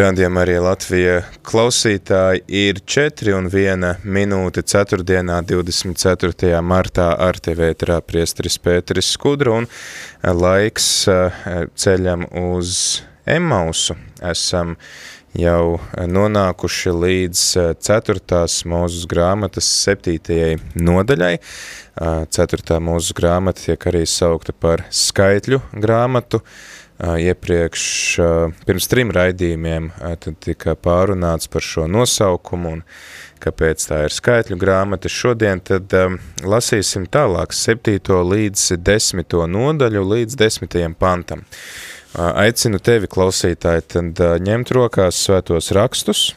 Radījumā arī Latvija klausītāji ir 4 un 1 minūte 4. 24. martā ar tevi ēterā priesteris Pēteris Skudra un laiks ceļam uz Emausu. Esam jau nonākuši līdz 4. mūzes grāmatas 7. nodaļai. 4. mūzes grāmata tiek arī saukta par skaitļu grāmatu, iepriekš pirms trim raidījumiem tad tika pārunāts par šo nosaukumu un kāpēc tā ir skaitļu grāmata. Šodien tad lasīsim tālāk 7. līdz 10. nodaļu līdz 10. pantam. Aicinu tevi, klausītāji, tad ņemt rokās svētos rakstus,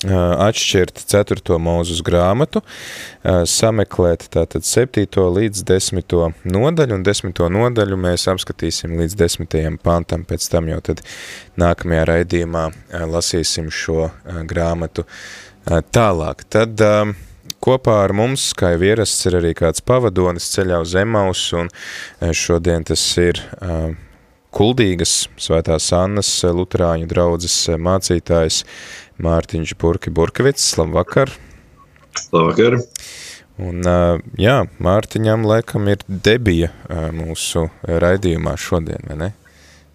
atšķirt 4. mūzus grāmatu, sameklēt tātad 7. līdz 10. nodaļu, un 10. nodaļu mēs apskatīsim līdz 10. pantam, pēc tam jau tad nākamajā raidījumā lasīsim šo grāmatu tālāk. Tad kopā ar mums, kā jau ierasts, ir arī kāds pavadonis ceļā uz Emaus, un šodien tas ir Kuldīgas svētās Annas Luterāņu draudzes mācītājs Mārtiņš Burki Burkevits. Labvakar! Labvakar! Un, jā, Mārtiņam laikam ir debija mūsu raidījumā šodien, vai ne?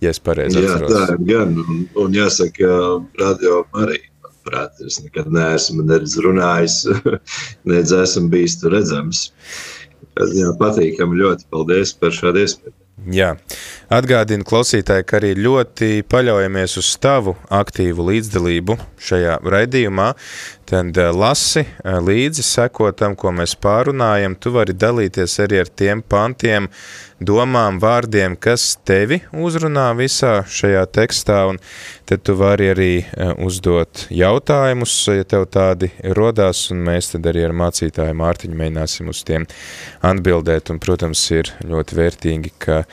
Ja es pareizi atceros. Jā, tā ir gan, un, un jāsaka, radio arī, manuprāt, es nekad neesmu nedz runājis, nedz esmu bijis tur redzams. Jā, patīkami ļoti, paldies par šādu iespēju. Jā, atgādinu klausītāji, ka arī ļoti paļaujamies uz tavu aktīvu līdzdalību šajā raidījumā, tad lasi līdzi, seko tam, ko mēs pārunājam, tu vari dalīties arī ar tiem pantiem, domām, vārdiem, kas tevi uzrunā visā šajā tekstā, un tad tu vari arī uzdot jautājumus, ja tev tādi rodās, un mēs tad arī ar mācītāju Mārtiņu mēģināsim uz tiem atbildēt, un, protams, ir ļoti vērtīgi, ka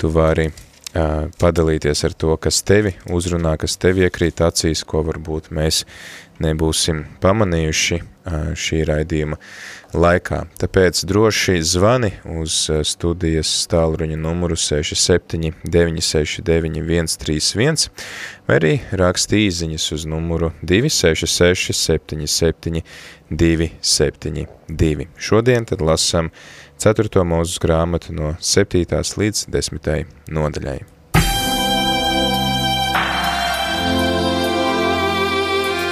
tu vari padalīties ar to, kas tevi uzrunā, kas tevi iekrīt acīs, ko varbūt mēs nebūsim pamanījuši šī raidījuma laikā. Tāpēc droši zvani uz studijas tālruņa numuru 67 969 131 vai arī raksti īziņas uz numuru 266 77 272. Šodien tad lasam 4. mūzes grāmatu no 7. līdz 10. nodaļai.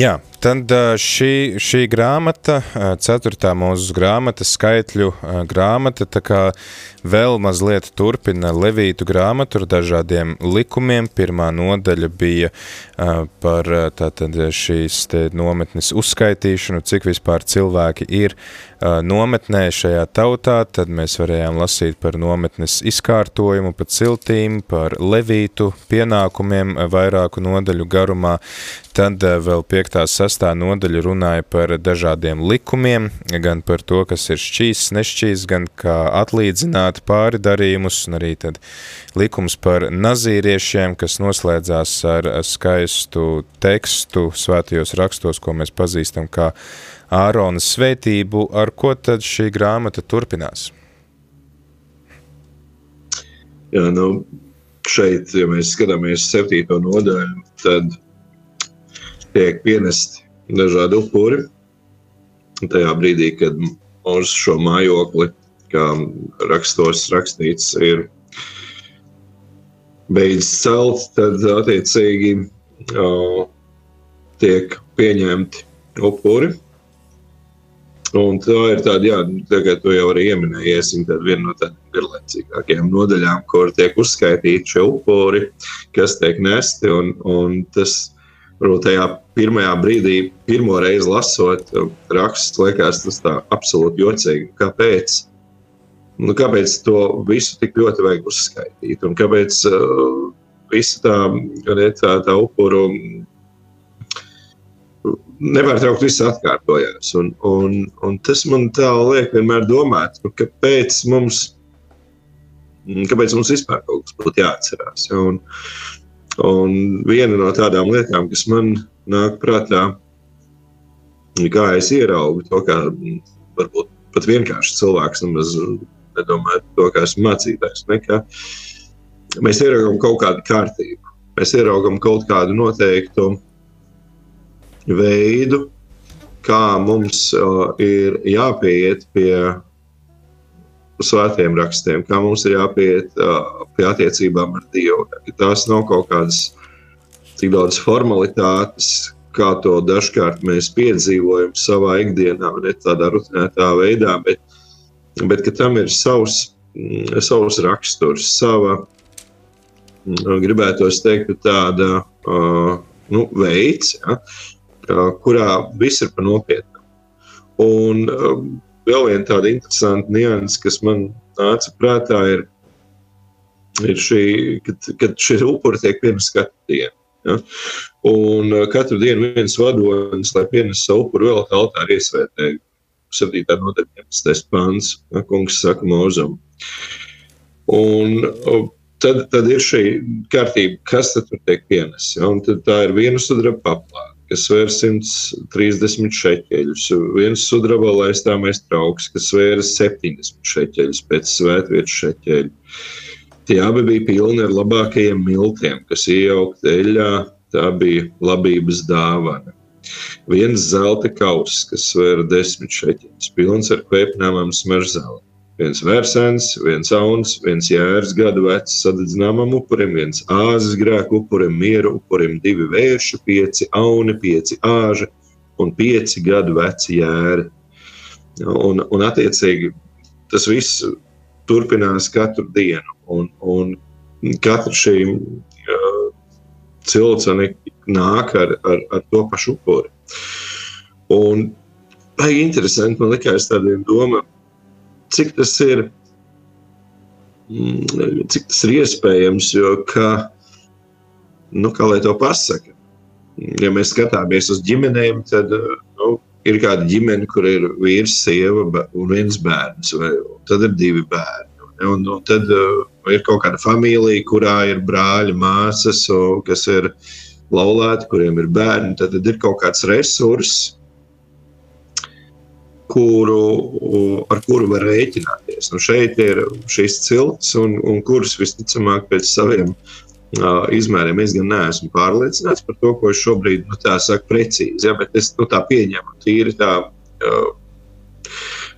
Jā, tad šī, šī grāmata, ceturtā mūsu grāmata, skaitļu grāmata, tā kā vēl mazliet turpina Levītu grāmatu ar dažādiem likumiem. Pirmā nodaļa bija par tātad šīs te nometnes uzskaitīšanu, cik vispār cilvēki ir nometnē šajā tautā, tad mēs varējām lasīt par nometnes izkārtojumu, pa ciltīm, par Levītu pienākumiem vairāku nodaļu garumā. Tad vēl 5. 6. nodaļa runāja par dažādiem likumiem, gan par to, kas ir šķīs, nešķīs, gan kā atlīdzināt pāri darījumus, un arī tad likums par nazīriešiem, kas noslēdzās ar skaistu tekstu svētajos rakstos, ko mēs pazīstam kā Āronas svētību, ar ko tad šī grāmata turpinās? Jā, nu, šeit, ja mēs skatāmies septīto nodaļu, tad tiek pienesti dažādi upuri. Tajā brīdī, kad uz šo mājokli, kā rakstos rakstīts, ir beidzis celt, tad attiecīgi uh, tiek pieņemti upuri. Un tā ir tāda, jā, tagad to jau arī ieminējies, tad viena no tādām garlaicīgākajām nodaļām, kur tiek uzskaitīti šie upuri, kas tiek nesti. Un, un tas, varbūt tajā pirmajā brīdī, pirmo reizi lasot rakstus, liekas tas tā absolūti jocīgi. Kāpēc? Nu, kāpēc to visu tik ļoti vajag uzskaitīt? Un kāpēc uh, visa tā, tā, tā upuru nepārtraukti viss atkārtojās. Un, un, un tas man tā liek vienmēr domāt, nu, kāpēc mums, kāpēc mums vispār kaut kas būtu jāatcerās. Ja? Un, un viena no tādām lietām, kas man nāk prātā, kā es ieraugu to, kā varbūt pat vienkārši cilvēks nemaz nedomāju to, kā esmu mācītājs. Nekā mēs ieraugam kaut kādu kārtību, mēs ieraugam kaut kādu noteiktu veidu, kā mums uh, ir jāpieiet pie svētiem rakstiem, kā mums ir jāpieiet uh, pie attiecībām ar Dievu. Tās nav kaut kādas tik daudz formalitātes, kā to dažkārt mēs piedzīvojam savā ikdienā, ne tādā rutinētā veidā, bet, bet tam ir savs, mm, savs raksturs, sava, mm, gribētos teikt, tāda nu, veids, ja, kurā viss ir par nopietnu. Un vēl viena tāda interesanta nianses, kas man nāca prātā, ir, ir šī, kad, kad šie upuri tiek pieņemti katru dienu. Ja? Un katru dienu viens vadonis, lai pienestu savu upuru, vēl altāri iesvētēju. 7. nodaļa, 11. pāns, ja, kungs saka mūzam. Un tad, tad ir šī kārtība, kas tad tur tiek pienests. Ja? Un tad tā ir viena sudraba paplāte kas svēr 130 šeķeļus, viens sudraba laistāmais trauks, kas svēra 70 šeķeļus pēc svētvietas šeķeļu. Tie abi bija pilni ar labākajiem miltiem, kas iejaukt eļļā, tā bija labības dāvana. Viens zelta kauss, kas svēra 10 šeķeļus, pilns ar kvēpnāmām smeržzālēm viens vērsens, viens auns, viens jērs gadu vecs sadedzināmam upurim, viens āzes grēku upurim, mieru upurim, divi vērši, pieci auni, pieci āži un pieci gadu veci jēri. Un, un attiecīgi tas viss turpinās katru dienu, un, un katra šī uh, ciltsane nāk ar, ar, ar to pašu upuri. Un baigi interesanti, man likās tādiem domām, cik tas ir, mm, cik tas ir iespējams. Jo, ka, nu, kā lai to pasaka, ja mēs skatāmies uz ģimenēm, tad nu, ir kāda ģimene, kur ir vīrs, sieva un viens bērns, vai tad ir divi bērni. Un, un tad uh, ir kaut kāda familija, kurā ir brāļi, māsas, kas ir laulāti, kuriem ir bērni. Tad, tad ir kaut kāds resurss, kuru, ar kuru var rēķināties. Nu, šeit ir šīs cilts, un, un kuras visticamāk pēc saviem uh, izmēriem es gan neesmu pārliecināts par to, ko es šobrīd nu, tā saku precīzi. Ja, bet es nu, tā pieņemu, tīri tā. Uh,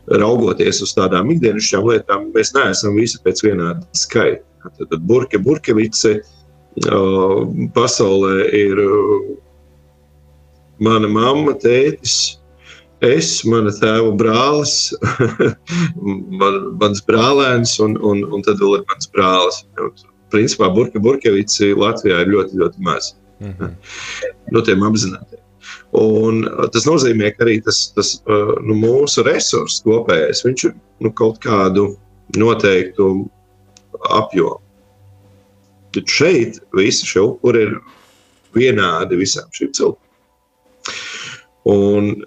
Raugoties uz tādām ikdienišķām lietām, mēs neesam visi pēc vienāda skaita. Tad, tad burke, burkevice uh, pasaulē ir uh, mana mamma, tētis, es, mana tēva brālis, man, mans brālēns un, un, un tad vēl ir mans brālis. Principā Burka Burkevici Latvijā ir ļoti, ļoti maz. Mm -hmm. No tiem apzinātiem. Un tas nozīmē, ka arī tas, tas nu, mūsu resurss kopējais, viņš ir nu, kaut kādu noteiktu apjomu. Bet šeit visi šie upuri ir vienādi visām šīm cilvēkiem. Un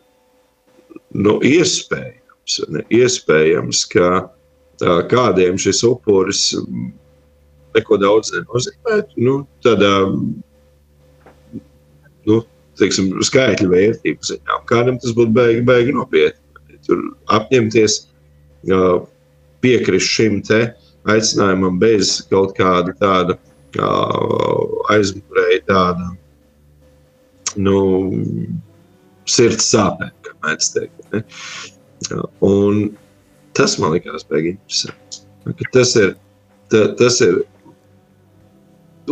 nu, iespējams, ne, iespējams, ka tā, kādiem šis upuris neko daudz nenozīmētu. Nu, tādā nu, teiksim, skaitļu vērtību ziņā. Kādam tas būtu baigi, baigi nopietni. Tur apņemties, piekrist šim te aicinājumam bez kaut kāda tāda aizmugurēja tāda nu, sirds sāpēm mēdz teikt. Ne? Un tas man likās beigas interesanti. Tas ir, ta, tas ir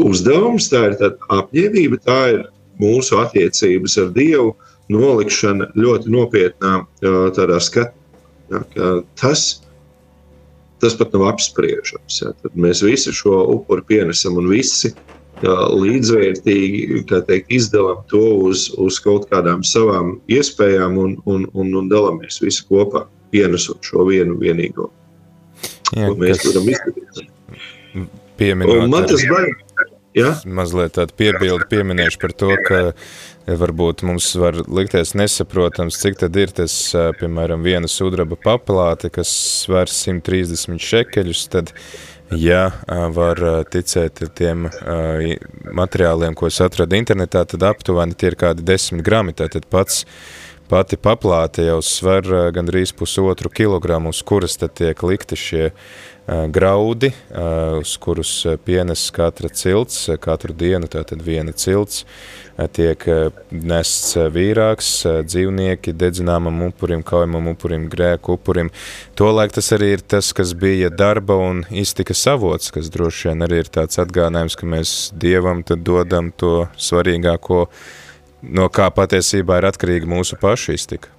uzdevums, tā ir apņēmība, tā ir mūsu attiecības ar Dievu nolikšana ļoti nopietnā tādā skatā. Ja, tas, tas pat nav apspriežams. Ja. Tad mēs visi šo upuri pienesam un visi līdzvērtīgi teikt, izdalām to uz, uz kaut kādām savām iespējām un, un, un, un dalāmies visi kopā, pienesot šo vienu vienīgo. Jā, mēs varam izdarīt. Man tas baigi. Ja? Mazliet tādu piebildu pieminēšu par to, ka varbūt mums var likties nesaprotams, cik tad ir tas, piemēram, viena sudraba papilāte, kas sver 130 šekeļus, tad Ja var ticēt tiem materiāliem, ko es atradu internetā, tad aptuveni tie ir kādi 10 grami. Tātad pats pati paplāte jau sver gandrīz pusotru kilogramu, uz kuras tad tiek likti šie graudi, uz kurus pienes katra cilts, katru dienu tātad viena cilts, tiek nests vīrāks, dzīvnieki dedzināmam upurim, kaujamam upurim, grēku upurim. Tolaik tas arī ir tas, kas bija darba un iztikas avots, kas droši vien arī ir tāds atgādinājums, ka mēs Dievam tad dodam to svarīgāko, no kā patiesībā ir atkarīga mūsu pašu iztika.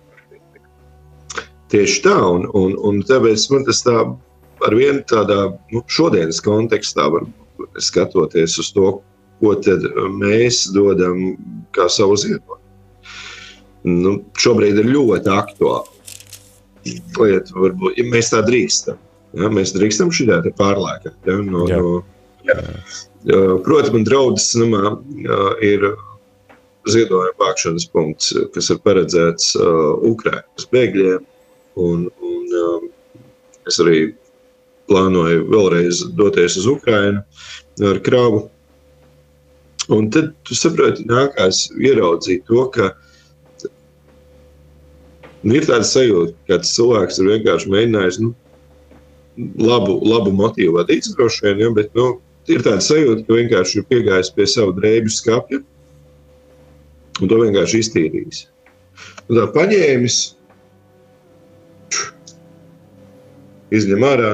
Tieši tā, un, un, un tāpēc man tas tā ar vienu tādā nu, šodienas kontekstā, varbūt skatoties uz to, ko mēs dodam kā savu ziedojumu. Nu, šobrīd ir ļoti aktuāli. Lieta, varbūt, ja mēs tā drīkstam. Ja, mēs drīkstam šādā pārlēkā. Ja, no, Jā. no, ja. Protams, man draudzes namā ir ziedojuma vākšanas punkts, kas ir paredzēts uh, Ukraiņas bēgļiem. Un, un, um, es arī plānoju vēlreiz doties uz Ukrajinu ar kravu. Un tad tu saproti, nākās ieraudzīt to, ka nu, ir tāda sajūta, ka cilvēks ir vienkārši mēģinājis nu, labu, labu motīvu vadīt, droši vien, ja, bet nu, ir tāda sajūta, ka vienkārši ir piegājis pie sava drēbju skapja un to vienkārši iztīrījis. Un tā paņēmis, izņem ārā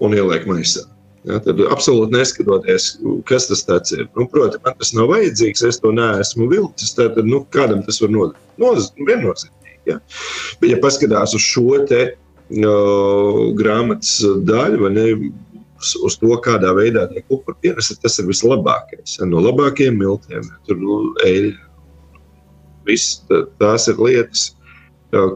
un ieliek maisā. Ja, tad absolūti neskatoties, kas tas ir. Nu, Protams, man tas nav vajadzīgs, es to neesmu vilcis. Tad, nu, kādam tas var noderēt? Noz, viennozīmīgi. Ja. Bet, ja paskatās uz šo te uh, grāmatas daļu, ne, uz, uz to, kādā veidā tiek upuri pienesti, tas ir vislabākais. Ja, no labākajiem miltiem, tur nu, eļļa. Viss, tās ir lietas,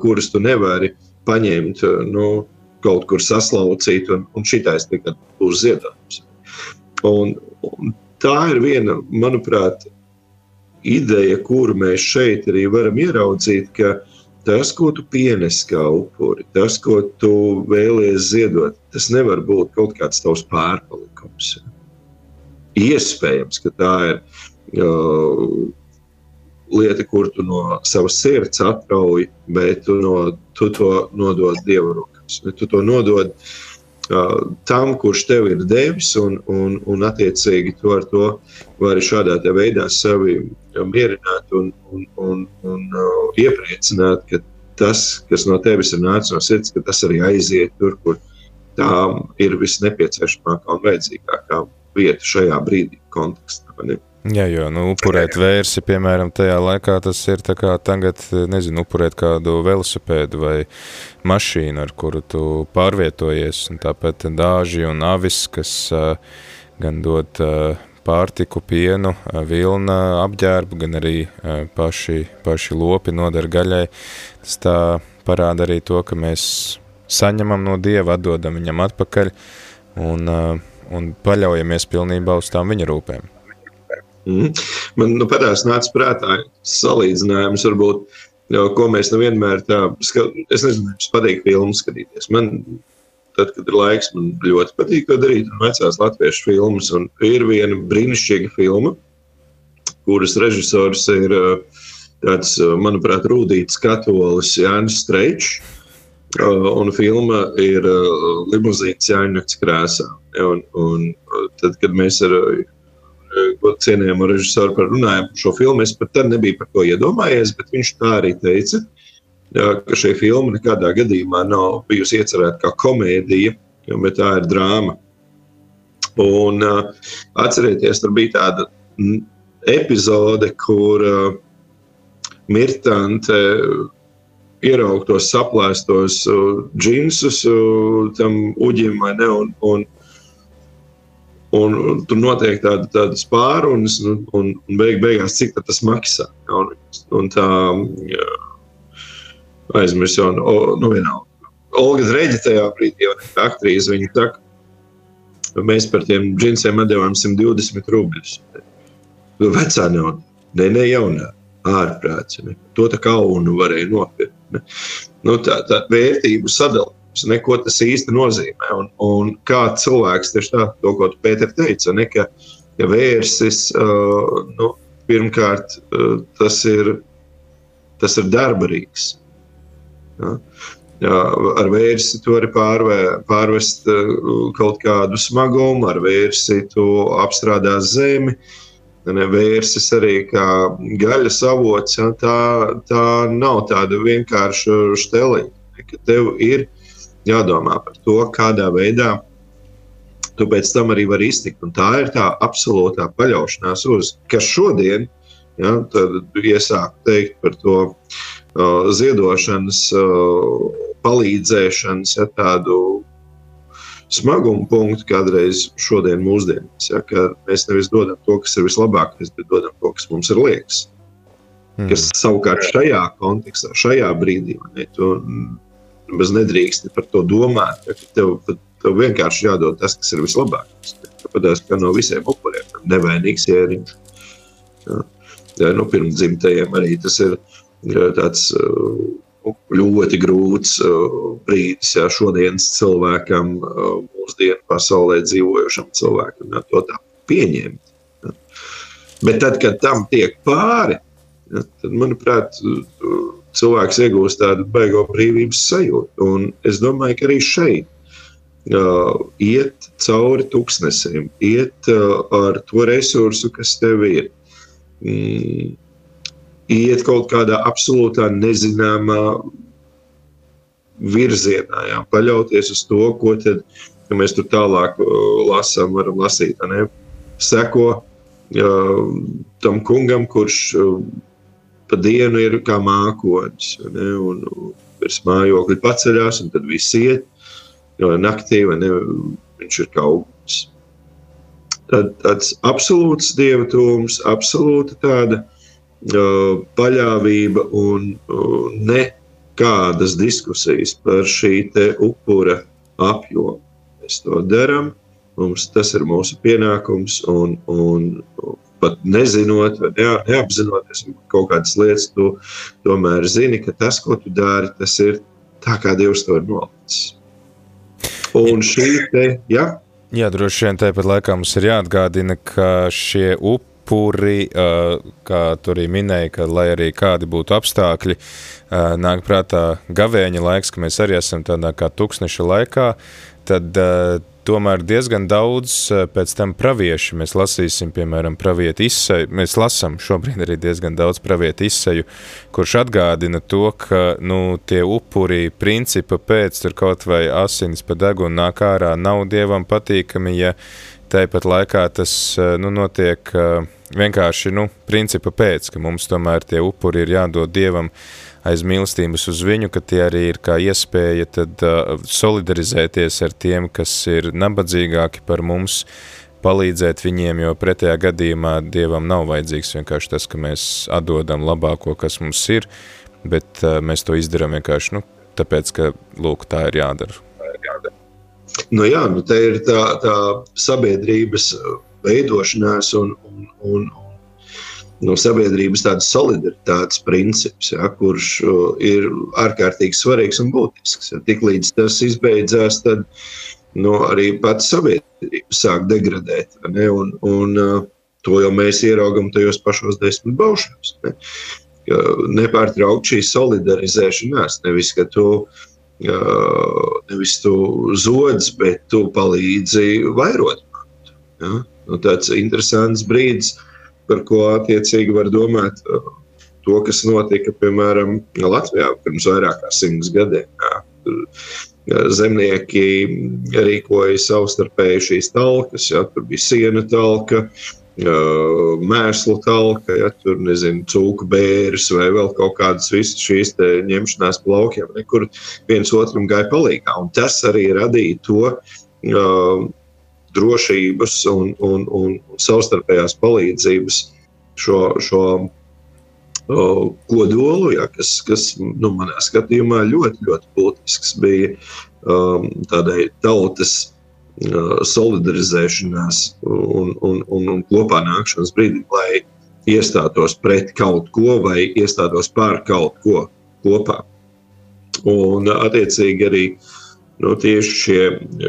kuras tu nevari paņemt. Nu, kaut kur saslaucīt, un, un šitais tikai būs ziedojums. Un, un tā ir viena, manuprāt, ideja, kuru mēs šeit arī varam ieraudzīt, ka tas, ko tu pienes kā upuri, tas, ko tu vēlies ziedot, tas nevar būt kaut kāds tavs pārpalikums. Iespējams, ka tā ir uh, lieta, kur tu no savas sirds atrauj, bet tu, no, tu to nodod Dieva rokā tu to nodod uh, tam, kurš tev ir devis, un, un, un attiecīgi tu ar to vari šādā veidā sevi mierināt un, un, un, un uh, iepriecināt, ka tas, kas no tevis ir nācis no sirds, ka tas arī aiziet tur, kur tā ir visnepieciešamākā un vajadzīgākā vieta šajā brīdī kontekstā. Jā, jo nu, upurēt vērsi, piemēram, tajā laikā tas ir tā kā tagad, nezinu, upurēt kādu velosipēdu vai mašīnu, ar kuru tu pārvietojies, un tāpēc dāži un avis, kas uh, gan dod uh, pārtiku, pienu, vilna apģērbu, gan arī paši, paši lopi nodara gaļai. Tas tā parāda arī to, ka mēs saņemam no Dieva, atdodam viņam atpakaļ un, un paļaujamies pilnībā uz tām viņa rūpēm. Mm. Man nu, pēdējais nāca prātā salīdzinājums, varbūt, ko mēs nevienmēr tā skatāmies. Es nezinu, jums patīk filmu skatīties. Man, tad, kad ir laiks, man ļoti patīk to darīt. Un vecās latviešu filmas, un ir viena brīnišķīga filma, kuras režisors ir tāds, manuprāt, rūtīts katolis Jānis Streičs. Un filma ir limuzīns Jāņakts krēsā. Un, un tad, kad mēs ar cienījamu režisoru par runājumu par šo filmu. Es pat tad nebiju par to iedomājies, bet viņš tā arī teica. ka šī filma nekādā gadījumā nav bijusi iecerēta kā komēdija, bet tā ir drāma. Un uh, atcerieties, tur bija tāda epizode, kur uh, Mirtante ierauga tos saplēstos uh, džinsus uh, tam uģim, ne? Un, un, un, un tur notiek tāda, tāda pārunas, un, un, un beig, beigās cik tas maksā. Ja? Un, un tā aizmirst, un nu, vienalga. Olga Dreģa tajā brīdī, jau aktrise, viņa saka, mēs par tiem džinsiem atdevām 120 rubļus. Vecā nauda, ne, ne jaunā, ārprāts. Ne. To tā kaunu varēja nopirkt. Ne. Nu, tā, tā vērtību sadalījums, ne, ko tas īsti nozīmē. Un, un kā cilvēks, tieši tā, to, ko tu Pēter teica, ne, ka, ka vērsis, uh, nu, pirmkārt, uh, tas ir, tas ir darbarīgs. Ja? Jā, ar vērsi tu vari pārvē, pārvest kaut kādu smagumu, ar vērsi tu apstrādā zemi. Vērsis arī kā gaļas avots, ja, tā, tā nav tāda vienkārša steliņa. Tev ir jādomā par to, kādā veidā tu pēc tam arī vari iztikt. Un tā ir tā absolūtā paļaušanās uz, kas šodien ja, iesāk teikt par to uh, ziedošanas. Uh, palīdzēšanas, ja tādu smagumu punktu kādreiz šodien mūsdienās. Ja, mēs nevis dodam to, kas ir vislabākais, bet dodam to, kas mums ir liekas. Mm. Kas savukārt šajā kontekstā, šajā brīdī, ne, tu bez nedrīkst par to domāt, ja, tev, tev vienkārši jādod tas, kas ir vislabākais. Tāpēc, ka no visiem upuriem nevainīgs ēriņš. Ja. Ja, nu, pirmdzimtajiem arī tas ir tāds uh, ļoti grūts uh, brīdis ja, šodienas cilvēkam, uh, mūsdienu pasaulē dzīvojošam cilvēkam, ja, to tā pieņemt. Ja. Bet tad, kad tam tiek pāri, ja, tad, manuprāt, cilvēks iegūst tādu baigo brīvības sajūtu. Un es domāju, ka arī šeit uh, iet cauri tūkstnesim, iet uh, ar to resursu, kas tev ir. Mm, iet kaut kādā absolūtā nezināmā virzienā, jā, paļauties uz to, ko tad, ja mēs tur tālāk uh, lasām, varam lasīt. Ne? Seko uh, tam kungam, kurš uh, pa dienu ir kā mākonis, ne? un virs mājokļa paceļās, un tad viss iet, jo naktī ne, viņš ir kā ugnis. Tad tāds absolūts dievatums, absolūta tāda paļāvība un nekādas diskusijas par šī upura apjomu. Mēs to darām, mums tas ir mūsu pienākums, un, un pat nezinot, ne, neapzinoties kaut kādas lietas, tu tomēr zini, ka tas, ko tu dari, tas ir tā, kā Dievs to ir nolicis. Un šī te, ja? Jā, droši vien tāpat laikā mums ir jāatgādina, ka šie upuri upuri, kā tur arī minēja, ka lai arī kādi būtu apstākļi, nāk prātā gavēņa laiks, ka mēs arī esam tādā kā tūkstneša laikā, tad tomēr diezgan daudz pēc tam pravieši. Mēs lasīsim, piemēram, pravietu izseju. Mēs lasām šobrīd arī diezgan daudz pravietu izseju, kurš atgādina to, ka nu, tie upuri principa pēc tur kaut vai asinis pa degunu nāk ārā nav dievam patīkami, ja tāpat laikā tas nu, notiek vienkārši nu, principa pēc, ka mums tomēr tie upuri ir jādod Dievam aiz mīlestības uz viņu, ka tie arī ir kā iespēja tad uh, solidarizēties ar tiem, kas ir nabadzīgāki par mums, palīdzēt viņiem, jo pretējā gadījumā Dievam nav vajadzīgs vienkārši tas, ka mēs atdodam labāko, kas mums ir, bet uh, mēs to izdarām vienkārši, nu, tāpēc, ka, lūk, tā ir jādara. Nu jā, nu te ir tā, tā sabiedrības veidošanās un, un, un no sabiedrības tādas solidaritātes princips, ja, kurš uh, ir ārkārtīgi svarīgs un būtisks. Ja, Tiklīdz tas izbeidzās, tad nu, arī pats sabiedrība sāk degradēt. Ne, un, un, uh, to jau mēs ieraugām tajos pašos desmit baušos. Ne. Nepārtraukt šī solidarizēšanās, nevis ka tu nevis tu zodz, bet tu palīdzi vairot. Ja? Nu, tāds interesants brīdis, par ko attiecīgi var domāt. to, kas notika, piemēram, Latvijā pirms vairāk kā simts gadiem. Jā. Tur zemnieki rīkoja savstarpēji šīs talkas, ja, tur bija siena talka, mēslu talka, ja tur nezinu, cūku bērns vai vēl kaut kādas visas šīs ņemšanās plaukiem, kur viens otram gāja palīgā. Un tas arī radīja to uh, drošības un, un, un savstarpējās palīdzības šo, šo uh, kodolu, ja, kas, kas nu, manā skatījumā ļoti, ļoti būtisks bija um, tādai tautas uh, solidarizēšanās un, un, un, un kopā nākšanas brīdī, lai iestātos pret kaut ko vai iestātos pār kaut ko kopā. Un, attiecīgi, arī uh, nu, tieši šie,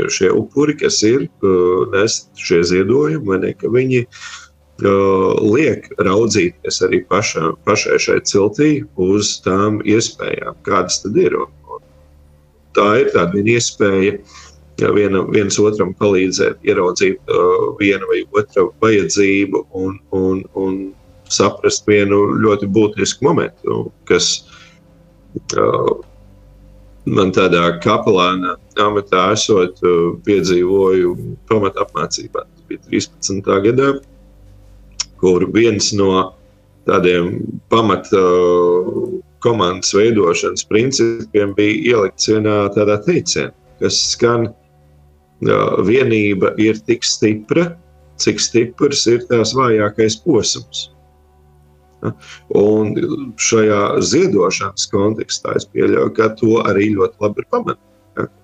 šie upuri, kas ir uh, nest šie ziedojumi, ne, ka viņi uh, liek raudzīties arī pašā, pašai šai ciltī uz tām iespējām, kādas tad ir. Un, un tā ir tāda iespēja. Ja viena, viens otram palīdzēt, ieraudzīt uh, vienu vai otru vajadzību un, un, un saprast vienu ļoti būtisku momentu, kas uh, man tādā kapelāna amatā esot, uh, piedzīvoju pamata apmācībā. Tas bija 13. gadā, kur viens no tādiem pamata uh, komandas veidošanas principiem bija ielikts vienā tādā teicienā, kas skan, uh, vienība ir tik stipra, cik stiprs ir tās vājākais posms. Un šajā ziedošanas kontekstā es pieļauju, ka to arī ļoti labi ir pamanīt.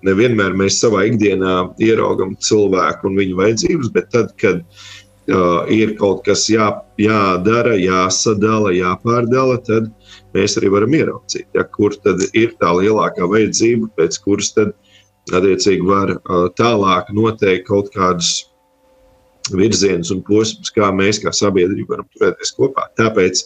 Nevienmēr mēs savā ikdienā ieraugam cilvēku un viņa vajadzības, bet tad, kad uh, ir kaut kas jā, jādara, jāsadala, jāpārdala, tad mēs arī varam ieraudzīt, ja, kur tad ir tā lielākā vajadzība, pēc kuras tad attiecīgi var uh, tālāk noteikt kaut kādus virziens un posms, kā mēs kā sabiedrība varam turēties kopā. Tāpēc,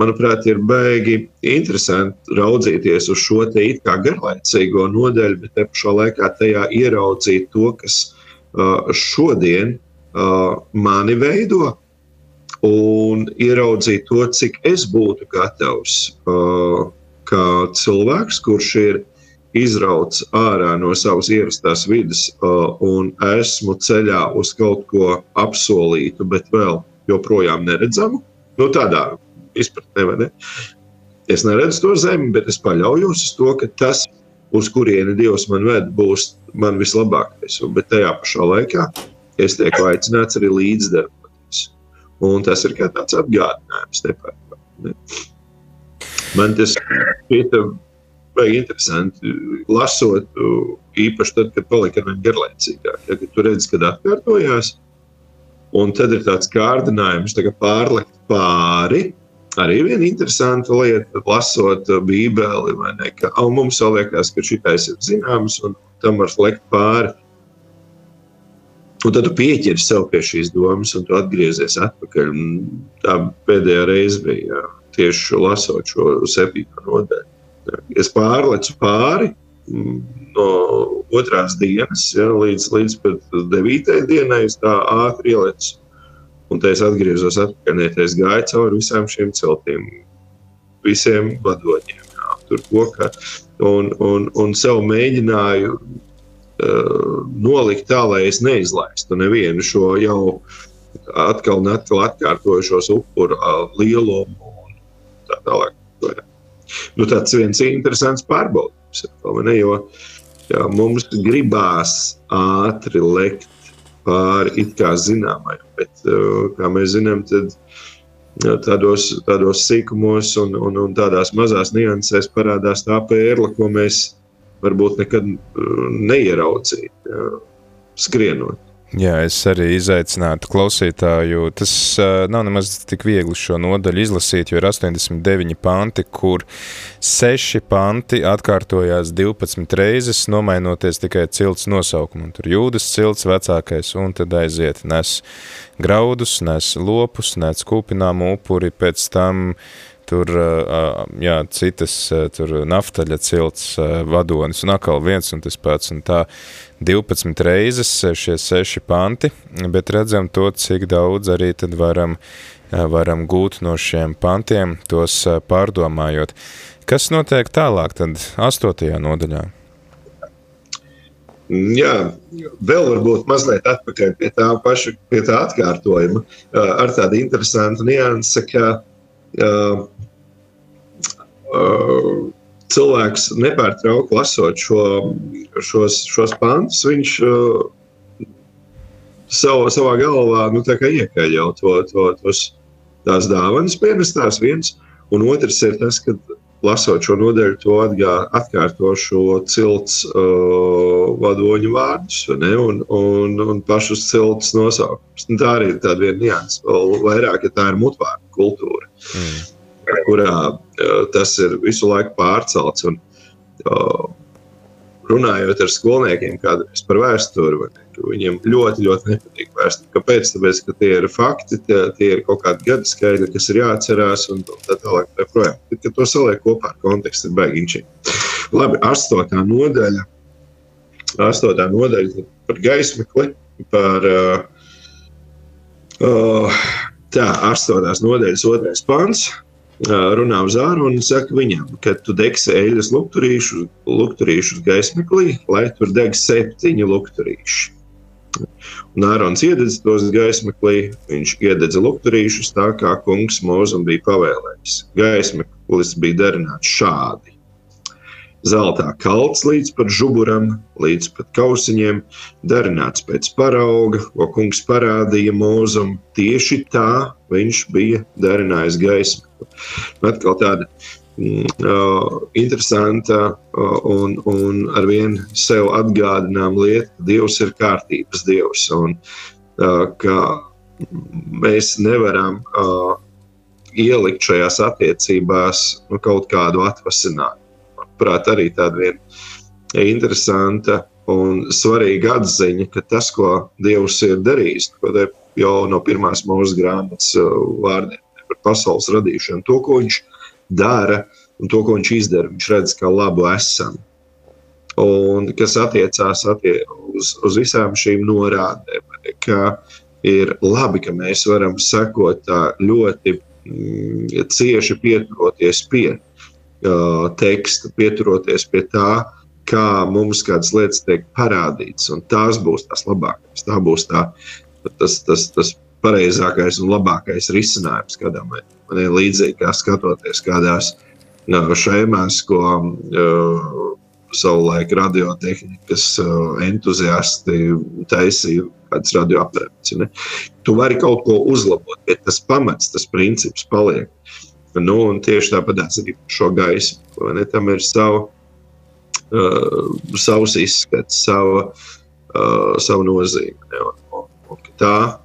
manuprāt, ir baigi interesanti raudzīties uz šo te it kā garlaicīgo nodaļu, bet te pašā laikā tajā ieraudzīt to, kas šodien mani veido, un ieraudzīt to, cik es būtu gatavs kā cilvēks, kurš ir izrauts ārā no savas ierastās vidas un esmu ceļā uz kaut ko apsolītu, bet vēl joprojām neredzamu. Nu, tādā izpratnē, ne? Es neredzu to zemi, bet es paļaujos uz to, ka tas, uz kurieni Dievs man ved, būs man vislabākais. Bet tajā pašā laikā es tieku aicināts arī līdzdarboties. Un tas ir kā tāds atgādinājums. Nepārāk, ne? Man tas šķiet baigi interesanti. Lasot, īpaši tad, kad palika ar vien garlaicīgāk, ja, kad tu redzi, kad atkārtojās, un tad ir tāds kārdinājums tā pārlekt pāri. Arī viena interesanta lieta, lasot Bībeli, ne, ka oh, mums liekas, ka šis ir zināms, un tam var lekt pāri. Un tad tu pieķeri sev pie šīs domas, un tu atgriezies atpakaļ. Tā pēdējā reize bija jā, tieši lasot šo septīto nodaļu. Es pārlecu pāri mm, no otrās dienas ja, līdz, līdz devītajai dienai. Es tā ātri ielicu. Un tā es atgriezos atpakaļ. Es gāju cauri visām šīm celtīm, visiem vadoņiem. Jā, tur kokā. Un, un, un sev mēģināju uh, nolikt tā, lai es neizlaistu nevienu šo jau atkal un atkal atkārtojušos upuru uh, lielumu un tā tālāk nu, tāds viens interesants pārbaudījums. Ne, jo jā, mums gribās ātri lekt pāri it kā zināmajam, bet kā mēs zinām, tad tādos, tādos sīkumos un, un, un tādās mazās niansēs parādās tā pērle, ko mēs varbūt nekad neieraudzījām skrienot. Jā, es arī izaicinātu klausītāju. Tas uh, nav nemaz tik viegli šo nodaļu izlasīt, jo ir 89 panti, kur 6 panti atkārtojās 12 reizes, nomainoties tikai cilts nosaukumu. Tur jūdas cilts vecākais, un tad aiziet nes graudus, nes lopus, nes kūpināmu upuri, pēc tam tur jā, citas, tur naftaļa cilts vadonis un atkal viens un tas pats un tā 12 reizes šie seši panti, bet redzam to, cik daudz arī tad varam, varam gūt no šiem pantiem, tos pārdomājot. Kas notiek tālāk tad astotajā nodaļā? Jā, vēl varbūt mazliet atpakaļ pie tā paša, pie tā atkārtojuma, ar tādu interesantu niansu, ka cilvēks nepārtraukti lasot šo, šos, šos pantus, viņš uh, sav, savā galvā nu, iekaļ jau to, to, tos, tās dāvanas pienestās viens, un otrs ir tas, ka lasot šo nodaļu, to atgā, atkārto šo cilts uh, vadoņu vārdus ne, un, un, un pašus cilts nosaukumus. Tā arī ir tāda viena nianses, vēl vairāk, ja tā ir mutvārdu kultūra, mm. Kurā uh, tas ir visu laiku pārcelts. Un, runājot ar skolniekiem kādreiz par vēsturi, viņiem ļoti, ļoti nepatīk vēsture. Kāpēc? Tāpēc, ka tie ir fakti, tie, tie ir kaut kādi gadu skaidri, kas ir jāatcerās un tā tālāk. Bet, kad to saliek kopā ar kontekstu, ir baigiņķi. Labi, astotā nodaļa. Astotā nodaļa par gaismekli, par uh, uh, tā, astotās nodaļas otrais pants runā uz āru un saka viņam, ka tu degsi eļļas lukturīšus, lukturīšus gaismeklī, lai tur deg septiņi lukturīši. Un Ārons iededza tos gaismeklī, viņš iededza lukturīšus tā, kā kungs mūzum bija pavēlējis. Gaismeklis bija darināts šādi. Zeltā kalts līdz pat žuburam, līdz pat kausiņiem, darināts pēc parauga, ko kungs parādīja mūzum. Tieši tā viņš bija darinājis gaismu. Atkal tāda mm, uh, interesanta uh, un, un ar vien sev atgādinām lieta, ka Dievs ir kārtības Dievs un uh, ka mēs nevaram uh, ielikt šajās attiecībās nu, kaut kādu atvasinājumu. Manuprāt, arī tāda viena interesanta un svarīga atziņa, ka tas, ko Dievs ir darījis, ko jau no pirmās mūža grāmatas uh, vārdiem par pasaules radīšanu, to, ko viņš dara un to, ko viņš izdara, viņš redz kā labu esam. Un kas attiecās attie uz, uz visām šīm norādēm, ka ir labi, ka mēs varam sekot ļoti mm, cieši pieturoties pie uh, teksta, pieturoties pie tā, kā mums kādas lietas tiek parādītas. Tās būs tās labākās. Tā būs tā, tas, tas, tas pareizākais un labākais risinājums kādam man ir līdzīgi kā skatoties kādās šēmās, ko uh, savulaik radiotehnikas uh, entuziasti taisīja kādas radioaparātus. Tu vari kaut ko uzlabot, bet tas pamats, tas princips paliek. Nu, tieši tāpat arī par šo gaismu. Tam ir sava, uh, savs izskats, sava, uh, sava nozīme. Ne? Un, un, un, tā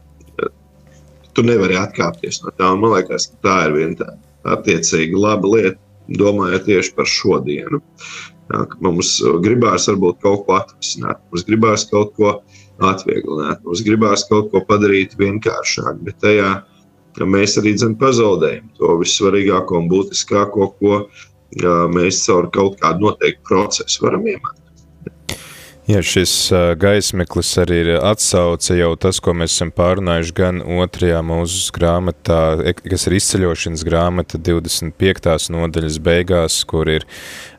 tu nevari atkāpties no tā. Man liekas, ka tā ir viena tā attiecīga laba lieta, domājot tieši par šodienu. Jā, mums gribās varbūt kaut ko atrisināt, mums gribās kaut ko atvieglināt, mums gribās kaut ko padarīt vienkāršāk, bet tajā mēs arī dzen, pazaudējam to vissvarīgāko un būtiskāko, ko mēs caur kaut kādu noteiktu procesu varam iemācīt. Ja šis gaismeklis arī ir atsauce jau tas, ko mēs esam pārunājuši gan otrajā mūsu grāmatā, kas ir izceļošanas grāmata 25. nodaļas beigās, kur ir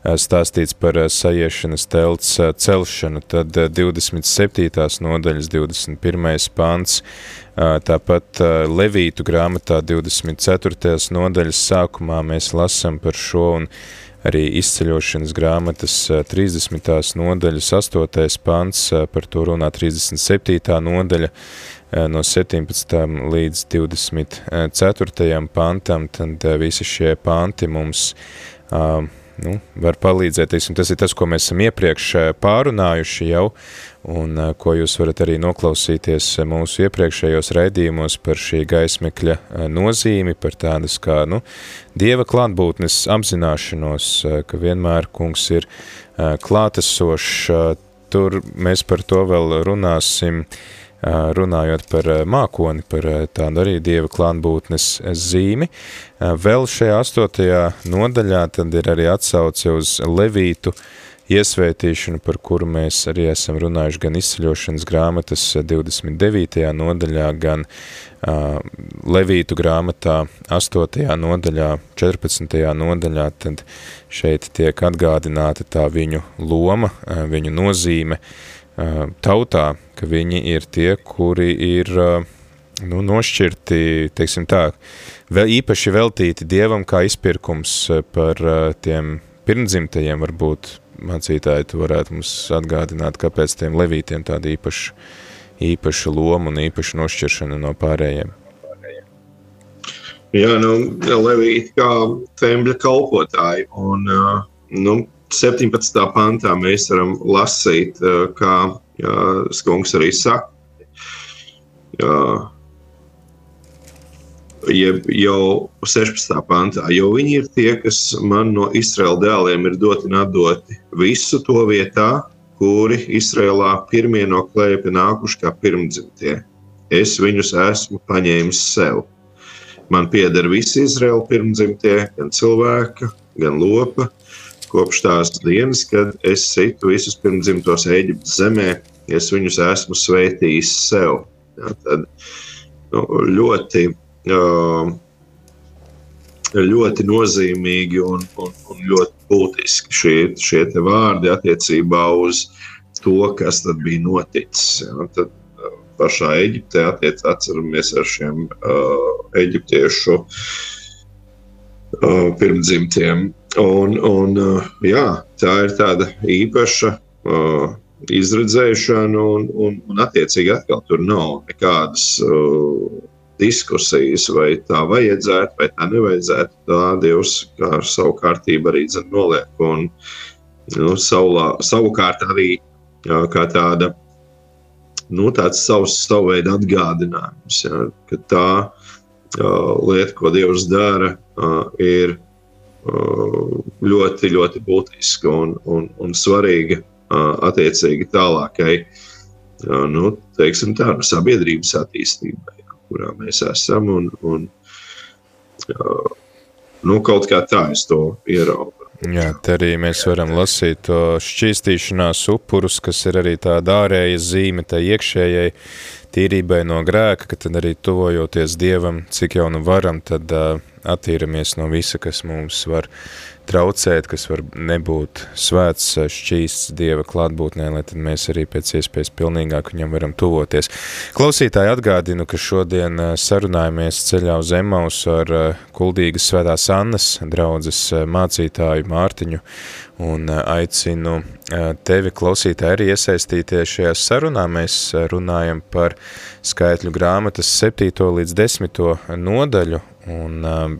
stāstīts par sajiešanas telts celšanu, tad 27. nodaļas 21. pants, tāpat Levītu grāmatā 24. nodaļas sākumā mēs lasam par šo un arī izceļošanas grāmatas 30. nodaļas 8. pants, par to runā 37. nodaļa no 17. līdz 24. pantam, tad visi šie panti mums nu, var palīdzēt, un tas ir tas, ko mēs esam iepriekš pārunājuši jau, un ko jūs varat arī noklausīties mūsu iepriekšējos raidījumos par šī gaismekļa nozīmi, par tādas kā, nu, Dieva klātbūtnes apzināšanos, ka vienmēr kungs ir klātesošs, tur mēs par to vēl runāsim runājot par mākoni, par tādu arī Dieva klātbūtnes zīmi. Vēl šajā astotajā nodaļā tad ir arī atsauce uz Levītu iesvētīšanu, par kuru mēs arī esam runājuši gan izceļošanas grāmatas 29. nodaļā, gan uh, Levītu grāmatā 8. nodaļā, 14. nodaļā, tad šeit tiek atgādināta tā viņu loma, viņu nozīme, uh, tautā, ka viņi ir tie, kuri ir nu, nošķirti, teiksim tā, vēl īpaši veltīti Dievam kā izpirkums par tiem pirmdzimtajiem, varbūt mācītāji tu varētu mums atgādināt, kāpēc tiem levītiem tāda īpaša, īpaša loma un īpaša nošķiršana no pārējiem. Jā, nu, Levīti kā tembļa kalpotāji, un, nu, 17. pantā mēs varam lasīt, eh, kā Skunks arī saka. Jeb jau 16. pantā, jo viņi ir tie, kas man no Izraēla dēliem ir doti un atdoti visu to vietā, kuri Izrēlā pirmie no klēpja nākuši kā pirmdzimtie. Es viņus esmu paņēmis sev. Man pieder visi Izraēla pirmdzimtie, gan cilvēka, gan lopa, kopš tās dienas, kad es situ visus pirmdzimtos Eģiptes zemē, es viņus esmu svētījis sev. Ja, tad, nu, ļoti, ļoti nozīmīgi un, un, un ļoti būtiski šie, šie vārdi attiecībā uz to, kas tad bija noticis. Ja, tad, pašā Eģiptē atceramies ar šiem uh, eģiptiešu uh, pirmdzimtiem Un, un, uh, jā, tā ir tāda īpaša uh, izredzēšana, un, un, un attiecīgi atkal tur nav nekādas uh, diskusijas, vai tā vajadzētu, vai tā nevajadzētu. Tā Dievs kā ar savu kārtību arī noliek. Un, nu, savulā, savukārt arī jā, kā tāda, nu, tāds savs, savu veidu atgādinājums, jā, ka tā uh, lieta, ko Dievs dara, uh, ir ļoti, ļoti būtiska un, un, un svarīga attiecīgi tālākai nu, teiksim, tā, nu, sabiedrības attīstībai, kurā mēs esam. Un, un, nu, kaut kā tā es to ieraugu. Jā, te arī mēs varam lasīt to šķīstīšanās upurus, kas ir arī tāda ārēja zīme, tā iekšējai tīrībai no grēka, ka tad arī tuvojoties Dievam, cik jau nu varam, tad uh, attīramies no visa, kas mums var traucēt, kas var nebūt svēts, šķīsts Dieva klātbūtnē, lai tad mēs arī pēc iespējas pilnīgāk viņam varam tuvoties. Klausītāji atgādinu, ka šodien sarunājamies ceļā uz Emaus ar Kuldīgas svētās Annas draudzes mācītāju Mārtiņu un aicinu tevi klausītāji arī iesaistīties šajā sarunā. Mēs runājam par skaitļu grāmatas 7. līdz 10. nodaļu Un, um,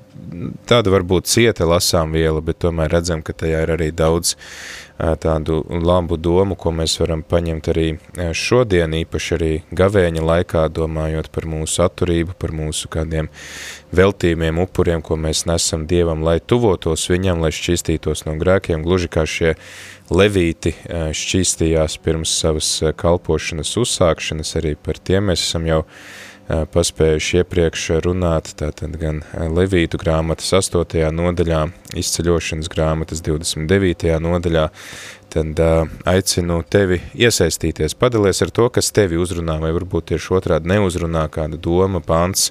tāda varbūt cieta lasām viela, bet tomēr redzam, ka tajā ir arī daudz uh, tādu labu domu, ko mēs varam paņemt arī uh, šodien, īpaši arī gavēņa laikā, domājot par mūsu atturību, par mūsu kādiem veltījumiem, upuriem, ko mēs nesam Dievam, lai tuvotos viņam, lai šķistītos no grēkiem, gluži kā šie levīti uh, šķīstījās pirms savas kalpošanas uzsākšanas, arī par tiem mēs esam jau paspējuši iepriekš runāt, tātad gan Levītu grāmatas 8. nodaļā, izceļošanas grāmatas 29. nodaļā, tad aicinu tevi iesaistīties, padalies ar to, kas tevi uzrunā, vai varbūt tieši otrādi neuzrunā kāda doma, pants,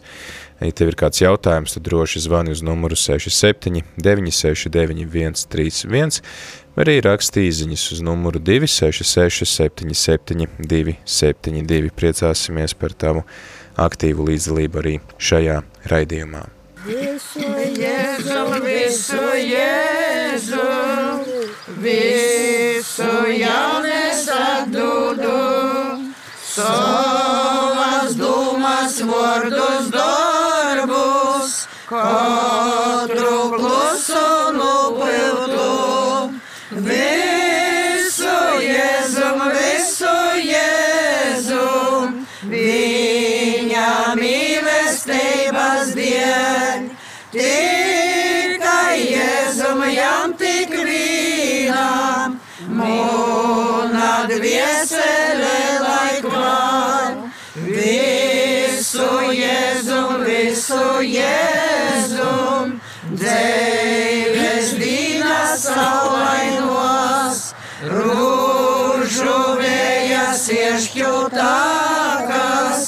ja tev ir kāds jautājums, tad droši zvani uz numuru 67 969 131, vai arī raksti īziņas uz numuru 266 77 272. Priecāsimies par tavu aktīvu līdzdalību arī šajā raidījumā. Visu Jēzu, visu Jēzu, visu jaunes atdudu, savas domas, vārdus, darbus, katru dvēsele laik man. Visu jēzum, visu jēzum, dēļ dīna saulainos, rūžu vējas iešķūtākas.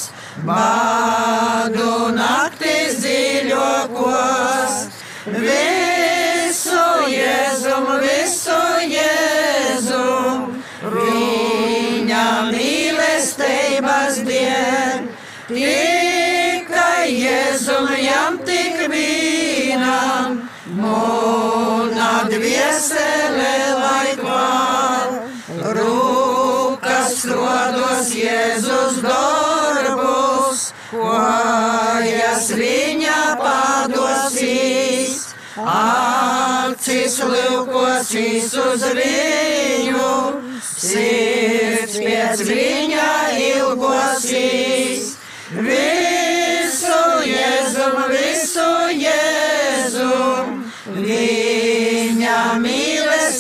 Dviesele lai kval, rūkas rodos Jēzus darbus, kojas viņa padosīs, acis lūkosīs uz viņu, sirds pēc viņa ilgosīs. Visu Jēzum, visu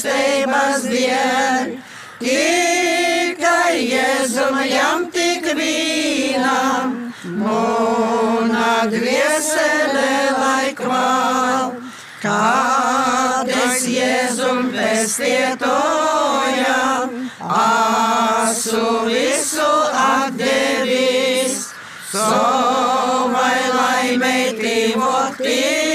mīlestības dien, tikai Jēzum jam tik vienam, mūna dviesele lai kval, kādas Jēzum pestietojam, asu visu atdevis. Savai laimei tīvok ticis,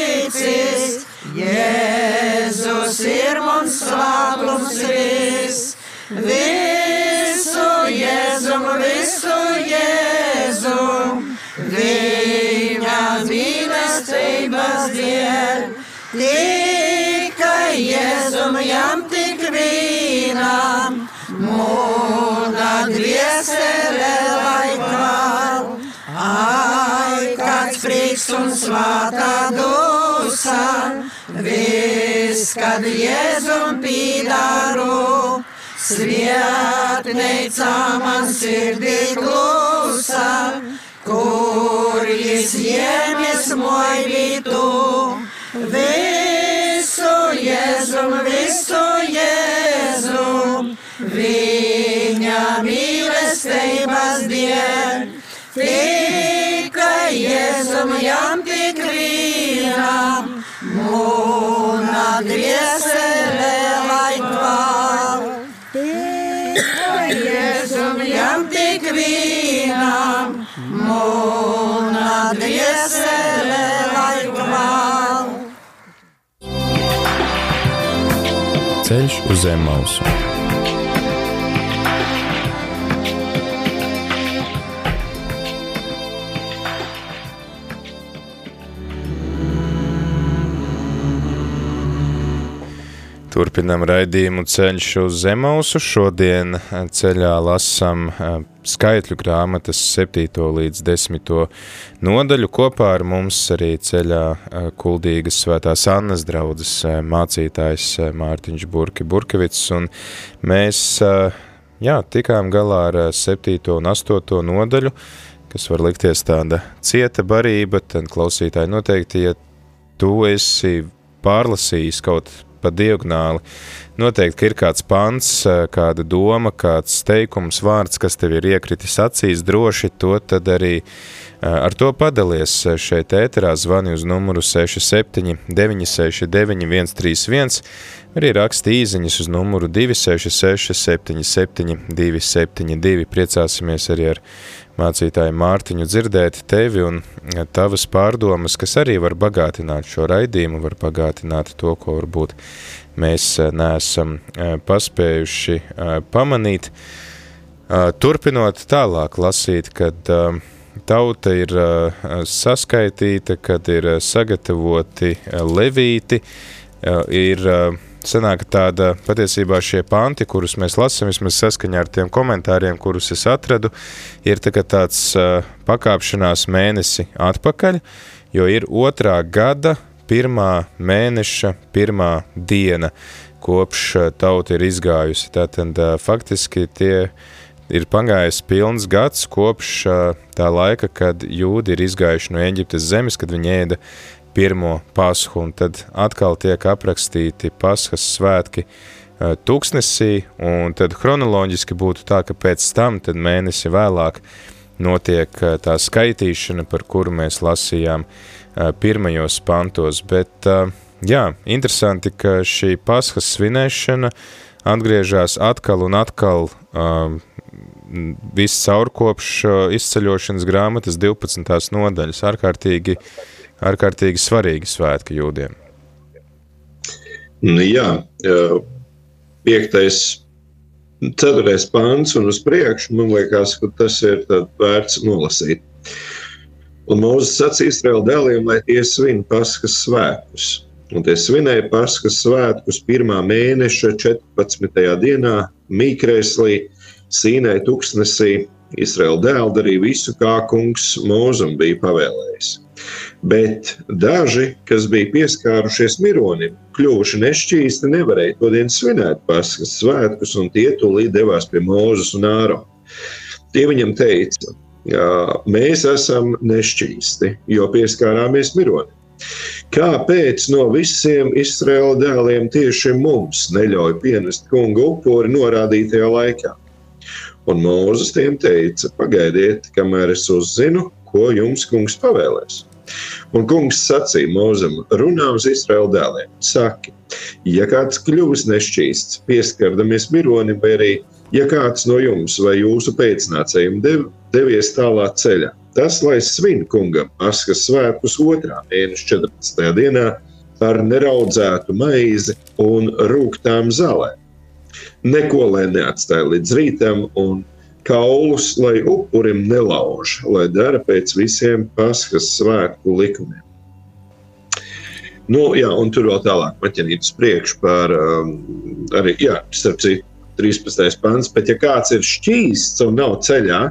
svētums vis. Visu Jēzum, visu Jēzum, viņa mīlestības dien. Tikai Jēzum jam tik vienam, mūna dviesele lai kval. Ai, kāds prieks un svātā dusa, viss, kad Jēzum pīdāru, svietneica man sirdī klusa, kur jis iemis moj vītu. Visu Jēzum, visu Jēzum, viņa mīlestības dien. Tikai Jēzum jam tik vienam, mūna dviesele lai kval. Tikai Jēzum jam tik vienam, mūna dviesele lai kval. Ceļš uz zem mausu. Turpinām raidījumu ceļš uz Zemausu. Šodien ceļā lasām skaitļu grāmatas 7. līdz 10. nodaļu. Kopā ar mums arī ceļā kuldīgas svētās Annas draudzes mācītājs Mārtiņš Burki Burkevits. Un mēs jā, tikām galā ar 7. un 8. nodaļu, kas var likties tāda cieta barība, tad klausītāji noteikti, ja tu esi pārlasījis kaut pa diagonāli. Noteikti, ir kāds pants, kāda doma, kāds teikums, vārds, kas tev ir iekritis acīs, droši to tad arī ar to padalies šeit ēterā, zvani uz numuru 67 969 131, arī raksta īziņas uz numuru 266 77 272. Priecāsimies arī ar mācītāju Mārtiņu dzirdēt tevi un tavas pārdomas, kas arī var bagātināt šo raidījumu, var bagātināt to, ko varbūt mēs neesam paspējuši pamanīt. Turpinot tālāk lasīt, kad tauta ir saskaitīta, kad ir sagatavoti levīti, ir sanāk tāda patiesībā šie panti, kurus mēs lasām, vismaz saskaņā ar tiem komentāriem, kurus es atradu, ir tā tāds uh, pakāpšanās mēnesi atpakaļ, jo ir otrā gada pirmā mēneša pirmā diena, kopš tauta ir izgājusi. Tātad uh, faktiski tie ir pagājis pilns gads kopš tā laika, kad jūdi ir izgājuši no Eģiptes zemes, kad viņi ēda pirmo pashu, un tad atkal tiek aprakstīti paskas svētki tūkstnesī, un tad chronoloģiski būtu tā, ka pēc tam, tad mēnesi vēlāk, notiek tā skaitīšana, par kuru mēs lasījām pirmajos pantos. Bet, jā, interesanti, ka šī paskas svinēšana atgriežas atkal un atkal viss caur kopš izceļošanas grāmatas 12. nodaļas. Ārkārtīgi, ārkārtīgi svarīgi svētki jūdiem. Nu, jā, piektais ceturtais pāns un uz priekšu, man liekas, ka tas ir vērts nolasīt. Un Mūzes sacīja Izraēla dēliem, lai tie svin paskas svētkus. Un tie svinēja paskas svētkus pirmā mēneša 14. dienā Mīkrēslī, Sīnai tuksnesī. Izraēla dēli darīja visu, kā kungs Mūzum bija pavēlējis. Bet daži, kas bija pieskārušies mironim, kļuvuši nešķīsti, nevarēja to dienu svinēt paskas svētkus, un tie tūlīt devās pie Mūzes un Ārona. Tie viņam teica, mēs esam nešķīsti, jo pieskārāmies mironim. Kāpēc no visiem Izraēla dēliem tieši mums neļauj pienest kungu upuri norādītajā laikā? Un Mūzes tiem teica: Pagaidiet, kamēr es uzzinu, ko jums kungs pavēlēs. Un kungs sacīja Mozam, runā uz Izraēla dēliem. Saki, ja kāds kļuvis nešķīsts, pieskardamies mironim, vai arī ja kāds no jums vai jūsu pēcnācējiem dev, devies tālā ceļā, tas lai svin kungam Paskas svētkus otrā mēneša 14. dienā ar neraudzētu maizi un rūktām zālēm. Neko lai neatstāja līdz rītam, un kaulus, lai upurim nelauž, lai dara pēc visiem paskas svētku likumiem. Nu, jā, un tur vēl tālāk maķinīt uz priekšu par um, arī, jā, starp citu, 13. pants, bet ja kāds ir šķīsts un nav ceļā,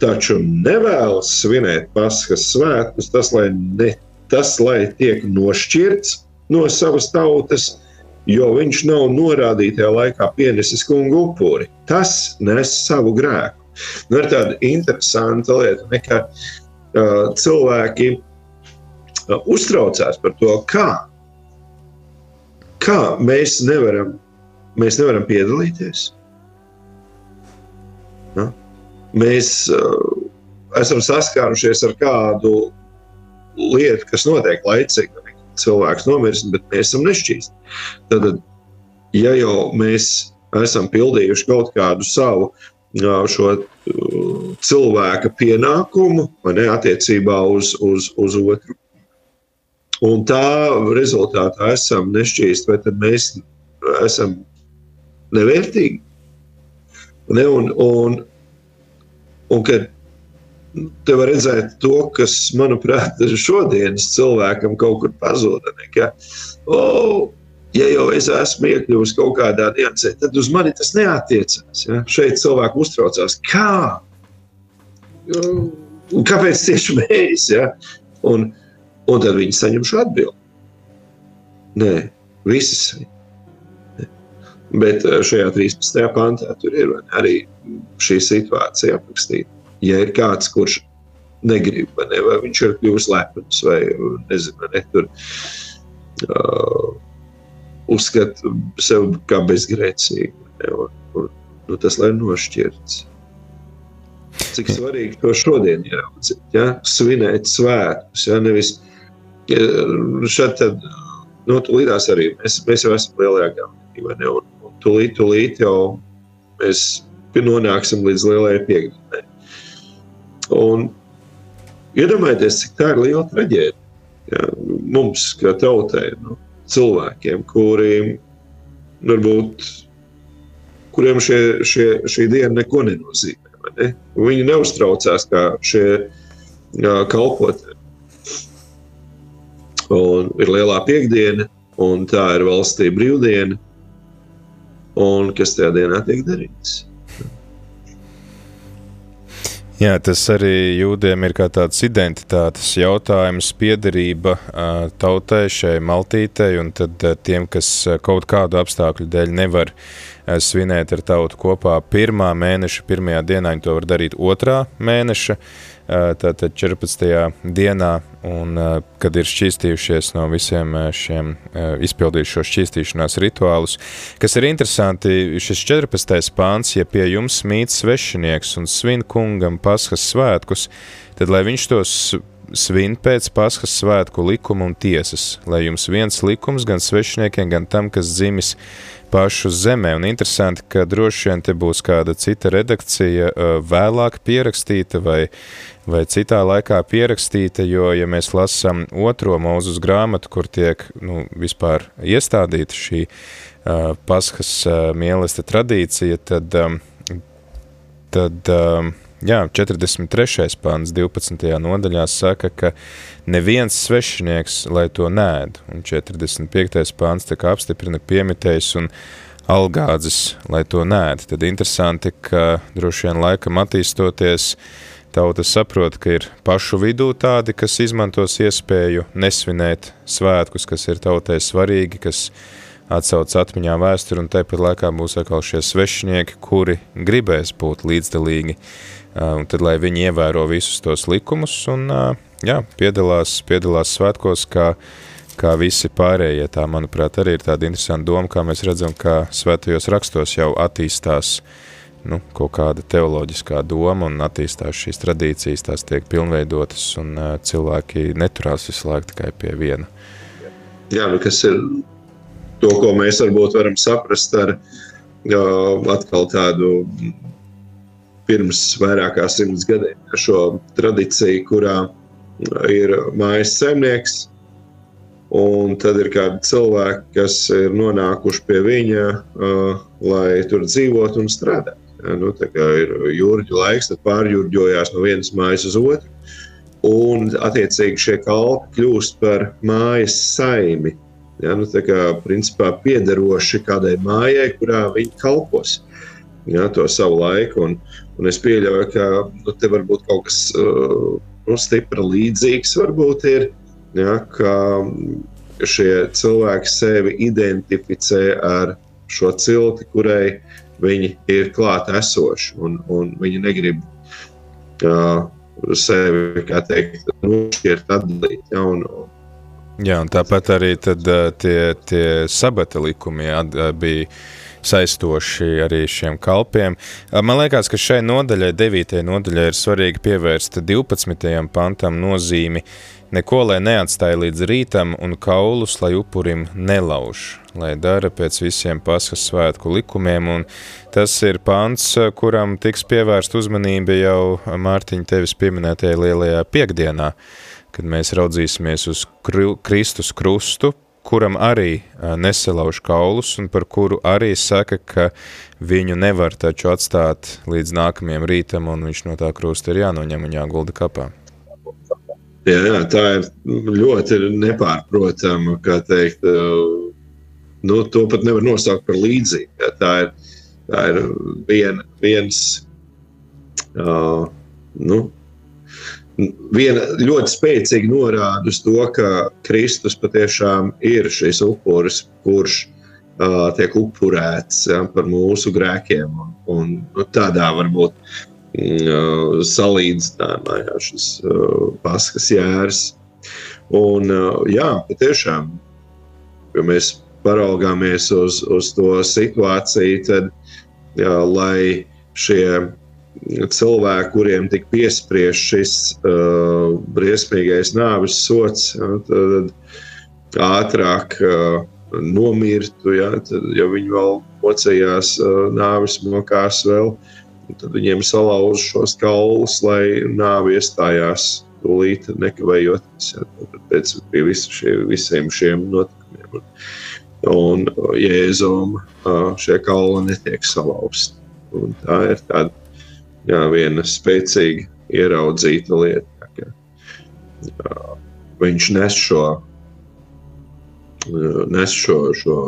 taču nevēlas svinēt paskas svētkus, tas lai, ne, tas, lai tiek nošķirts no savas tautas, jo viņš nav norādītajā laikā pienesis kungu upuri. Tas nes savu grēku. Nu, ir tāda interesanta lieta, ka uh, cilvēki uh, uztraucās par to, kā, kā mēs, nevaram, mēs nevaram piedalīties. Ja? Mēs uh, esam saskārušies ar kādu lietu, kas notiek laicīgi cilvēks nomirst, bet mēs esam nešķīsti. Tad, ja jau mēs esam pildījuši kaut kādu savu šo cilvēka pienākumu ne, attiecībā uz, uz, uz otru. Un tā rezultātā esam nešķīsti, vai tad mēs esam nevērtīgi. Ne, un, un, un kad te var redzēt to, kas, manuprāt, šodienas cilvēkam kaut kur pazuda. Ne, ka, oh, ja jau es esmu iekļuvis kaut kādā niansē, tad uz mani tas neatiecās. Ja? Šeit cilvēki uztraucās, kā? Un kāpēc tieši mēs? Ja? Un, un tad viņi saņem šo atbildi. Nē, visas. Bet šajā 13. pantā tur ir arī šī situācija aprakstīta ja ir kāds, kurš negrib, vai, ne, vai viņš ir kļuvis lepns, vai nezinu, ne, tur, uh, uzskata sevi kā bezgrēcīgu. Ne, un, un, nu, tas lai nošķirts. Cik svarīgi to šodien ieraudzīt, ja? svinēt svētkus, ja? nevis šeit tad, nu, tulītās arī mēs, mēs jau esam lielajā vai ne, un, un tulīt, tulīt jau mēs nonāksim līdz lielajai piekdienai. Un iedomājieties, cik tā ir liela traģēdija. Ja, mums, kā tautai, nu, cilvēkiem, kuriem varbūt kuriem šie, šie, šī diena neko nenozīmē. Ne? Viņi neuztraucās kā šie jā, kalpotāji. Un ir lielā piekdiena, un tā ir valstī brīvdiena. Un kas tajā dienā tiek darīts? Jā, tas arī jūdiem ir kā tāds identitātes jautājums, piederība tautai, šai maltītei, un tad tiem, kas kaut kādu apstākļu dēļ nevar svinēt ar tautu kopā pirmā mēneša, pirmajā dienā, viņi to var darīt otrā mēneša tātad 14. dienā, un kad ir šķīstījušies no visiem šiem izpildījušos šķīstīšanās rituālus. Kas ir interesanti, šis 14. pāns, ja pie jums mīt svešinieks un svin kungam paskas svētkus, tad lai viņš tos svin pēc Paskas svētku likuma un tiesas, lai jums viens likums gan svešiniekiem, gan tam, kas dzimis pašu zemē. Un interesanti, ka droši vien te būs kāda cita redakcija vēlāk pierakstīta vai, vai citā laikā pierakstīta, jo, ja mēs lasām otro mūzus grāmatu, kur tiek nu, vispār iestādīta šī uh, paskas uh, mielesta tradīcija, tad, um, tad um, Jā, 43. pāns 12. nodaļā saka, ka neviens svešinieks, lai to nēd, un 45. pāns tā kā apstiprina piemitējs un algādzes, lai to nēd. Tad interesanti, ka droši vien laikam attīstoties, tauta saprot, ka ir pašu vidū tādi, kas izmantos iespēju nesvinēt svētkus, kas ir tautai svarīgi, kas atsauc atmiņā vēsturi, un tāpat laikā būs atkal šie svešinieki, kuri gribēs būt līdzdalīgi un tad, lai viņi ievēro visus tos likumus un jā, piedalās, piedalās svētkos, kā, kā visi pārējie. Tā, manuprāt, arī ir tāda interesanta doma, kā mēs redzam, ka svētajos rakstos jau attīstās nu, kaut kāda teoloģiskā doma un attīstās šīs tradīcijas, tās tiek pilnveidotas un cilvēki neturās visu laiku tikai pie viena. Jā, nu kas ir to, ko mēs varbūt varam saprast ar atkal tādu pirms vairāk kā simts gadiem šo tradīciju, kurā ir mājas saimnieks. Un tad ir kādi cilvēki, kas ir nonākuši pie viņa, lai tur dzīvotu un strādātu. Nu, tā kā ir jūrģu laiks, tad pārjūrģojās no vienas mājas uz otru. Un, attiecīgi, šie kalpi kļūst par mājas saimi. Ja, nu, tā kā principā piederoši kādai mājai, kurā viņi kalpos ja, to savu laiku. Un, Un es pieļauju, ka nu, te var būt kaut kas uh, nu, stipri līdzīgs. Varbūt ir, ja, ka šie cilvēki sevi identificē ar šo cilti, kurai viņi ir klāt esoši. Un, un viņi negrib uh, sevi, kā teikt, nošķirt, atdalīt. Ja, un, Jā, un tāpat arī tad, uh, tie, tie sabata likumi jā, bija saistoši arī šiem kalpiem. Man liekas, ka šai nodaļai, 9. nodaļai, ir svarīgi pievērst 12. pantam nozīmi neko, lai neatstāja līdz rītam, un kaulus, lai upurim nelauž, lai dara pēc visiem paskas svētku likumiem, un tas ir pants, kuram tiks pievērst uzmanība jau Mārtiņa tevis pieminētajā lielajā piekdienā, kad mēs raudzīsimies uz Kristus krustu, kuram arī nesalauž kaulus un par kuru arī saka, ka viņu nevar taču atstāt līdz nākamajam rītam un viņš no tā krusta ir jānoņem un jāgulda kapā. Jā, jā, tā ir ļoti nepārprotama, kā teikt, nu, to pat nevar nosaukt par līdzīgu. Tā ir, tā ir vien, viens, uh, nu, viena ļoti spēcīga norāde uz to, ka Kristus patiešām ir šis upuris, kurš uh, tiek upurēts ja, par mūsu grēkiem. Un, un nu, tādā varbūt uh, salīdzinājumā ja, šis uh, paskas jērs. Un, uh, jā, patiešām, ja mēs paraugāmies uz, uz to situāciju, tad, jā, lai šie cilvēki, kuriem tika piespriezt šis uh, briesmīgais nāves sots, ja, tad ātrāk uh, nomirtu, ja, tad, ja viņi vēl mocījās uh, nāves mokās vēl, tad viņiem salauž šos kaulus, lai nāve iestājās tūlīt nekavējoties, ja, pēc pie visu šie, visiem šiem notikumiem. Un Jēzum uh, šie kauli netiek salauzti. Un tā ir tāda jā, viena spēcīga ieraudzīta lieta. Ka, jā, viņš nes šo, nes šo, šo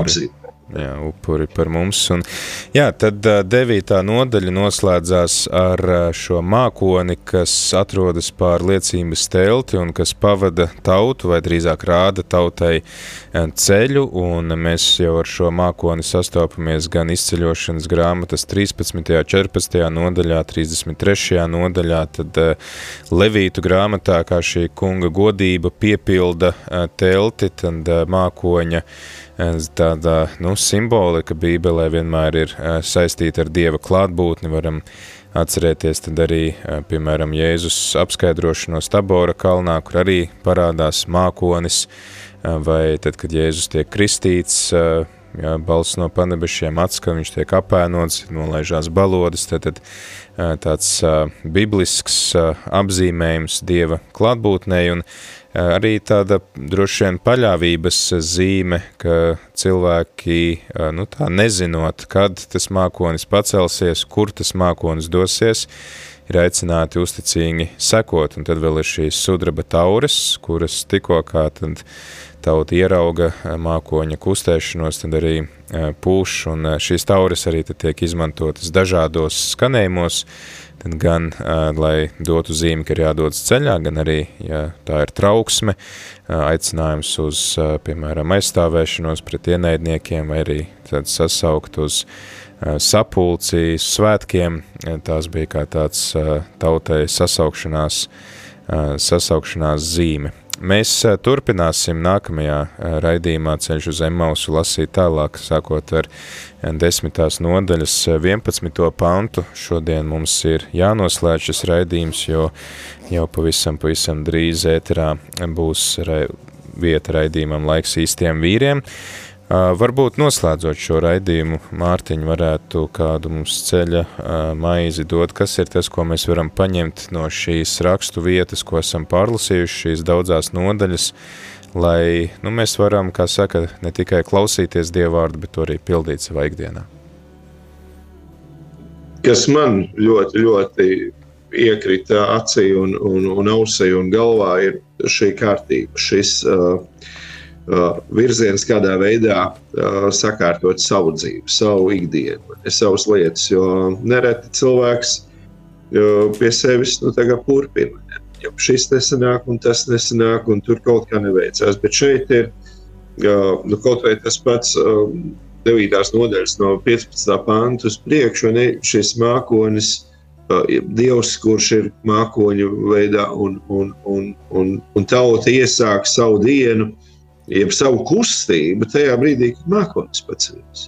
apziņu. Jā, upuri par mums. Un, jā, tad devītā nodaļa noslēdzās ar šo mākoni, kas atrodas pār liecības telti un kas pavada tautu, vai drīzāk rāda tautai ceļu, un mēs jau ar šo mākoni sastopamies gan izceļošanas grāmatas 13., 14. nodaļā, 33. nodaļā, tad Levītu grāmatā, kā šī kunga godība piepilda telti, tad mākoņa tāda nu, simbolika Bībelē vienmēr ir saistīta ar Dieva klātbūtni. Varam atcerēties arī, piemēram, Jēzus apskaidrošanos Tabora kalnā, kur arī parādās mākonis, vai tad, kad Jēzus tiek kristīts, jā, balss no panebešiem atskan, viņš tiek apēnots, nolaižās balodas, tad, tad tāds biblisks apzīmējums Dieva klātbūtnei, un arī tāda droši vien paļāvības zīme, ka cilvēki, nu tā nezinot, kad tas mākonis pacelsies, kur tas mākonis dosies, ir aicināti uzticīgi sekot, un tad vēl ir šīs sudraba taures, kuras tikko kā tad tauta ierauga mākoņa kustēšanos, tad arī pūš, un šīs taures arī tad tiek izmantotas dažādos skanējumos, tad gan, lai dotu zīmi, ka ir jādodas ceļā, gan arī, ja tā ir trauksme, aicinājums uz, piemēram, aizstāvēšanos pret ienaidniekiem, vai arī tad sasaukt uz sapulci svētkiem, tās bija kā tāds tautai sasaukšanās, sasaukšanās zīme. Mēs turpināsim nākamajā raidījumā ceļš uz Emmausu lasīt tālāk, sākot ar desmitās nodaļas 11. pantu. Šodien mums ir jānoslēdz šis raidījums, jo jau pavisam, pavisam drīz ēterā būs vieta raidījumam laiks īstiem vīriem. Varbūt noslēdzot šo raidījumu, Mārtiņ varētu kādu mums ceļa maizi dot, kas ir tas, ko mēs varam paņemt no šīs rakstu vietas, ko esam pārlasījuši, šīs daudzās nodaļas, lai nu, mēs varam, kā saka, ne tikai klausīties Dievvārdu, bet arī pildīt savā ikdienā. Kas man ļoti, ļoti iekrita acī un, un, un ausī un galvā ir šī kārtība, šis Uh, virziens, kādā veidā uh, sakārtot savu dzīvi, savu ikdienu, savas lietas. Jo nereti cilvēks uh, pie sevis nu, turpina. Ja šis nesanāk, un tas nesanāk, un tur kaut kā neveicās. Bet šeit ir nu, kaut vai tas pats 9. nodaļas, no 15. pānta uz priekšu, ne, šis mākonis. Dievs, kurš ir mākoņu veidā, un, un, un, un, un tauta iesāk savu dienu, uh, jeb savu kustību tajā brīdī, kad mākslinieks paceļas.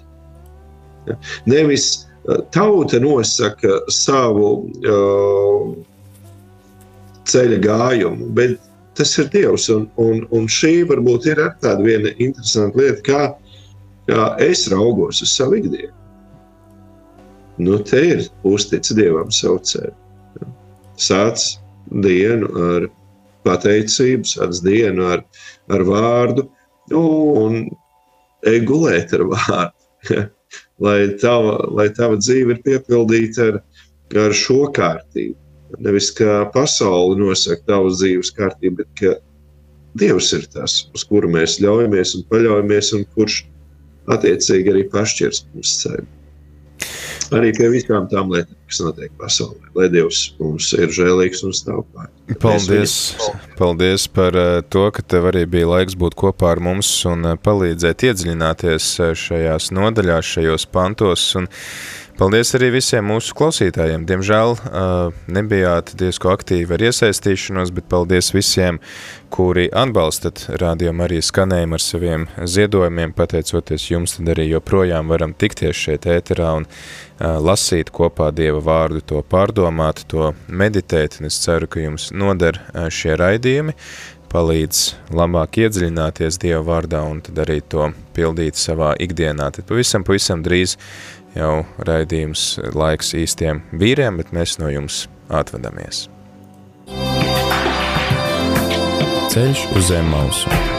Ja? Nevis uh, tauta nosaka savu uh, ceļa gājumu, bet tas ir Dievs. Un, un, un šī varbūt ir tāda viena interesanta lieta, kā, kā es raugos uz savu ikdienu. Nu, te ir uztic Dievam savu ceļu. Ja? Sāc dienu ar pateicību, sāc dienu ar, ar vārdu, nu, un ej gulēt ar vārdu. lai, tava, lai tava dzīve ir piepildīta ar, ar šo kārtību. Nevis kā pasaule nosaka tavu dzīves kārtību, bet ka Dievs ir tas, uz kuru mēs ļaujamies un paļaujamies, un kurš attiecīgi arī pašķirs mums ceļu arī pie visām tām lietām, kas notiek pasaulē. Lai Dievs mums ir žēlīgs un stāv pār. Paldies, paldies par uh, to, ka tev arī bija laiks būt kopā ar mums un uh, palīdzēt iedziļināties uh, šajās nodaļās, šajos pantos. Un, Paldies arī visiem mūsu klausītājiem. Diemžēl nebijāt diezko aktīvi ar iesaistīšanos, bet paldies visiem, kuri atbalstat rādījumu arī skanējumu ar saviem ziedojumiem. Pateicoties jums, tad arī joprojām varam tikties šeit ēterā un lasīt kopā Dieva vārdu, to pārdomāt, to meditēt. Un es ceru, ka jums noder šie raidījumi palīdz labāk iedziļināties Dieva vārdā un tad arī to pildīt savā ikdienā. Tad pavisam, pavisam drīz jau raidījums laiks īstiem vīriem, bet mēs no jums atvadamies. Ceļš uz zem mausu.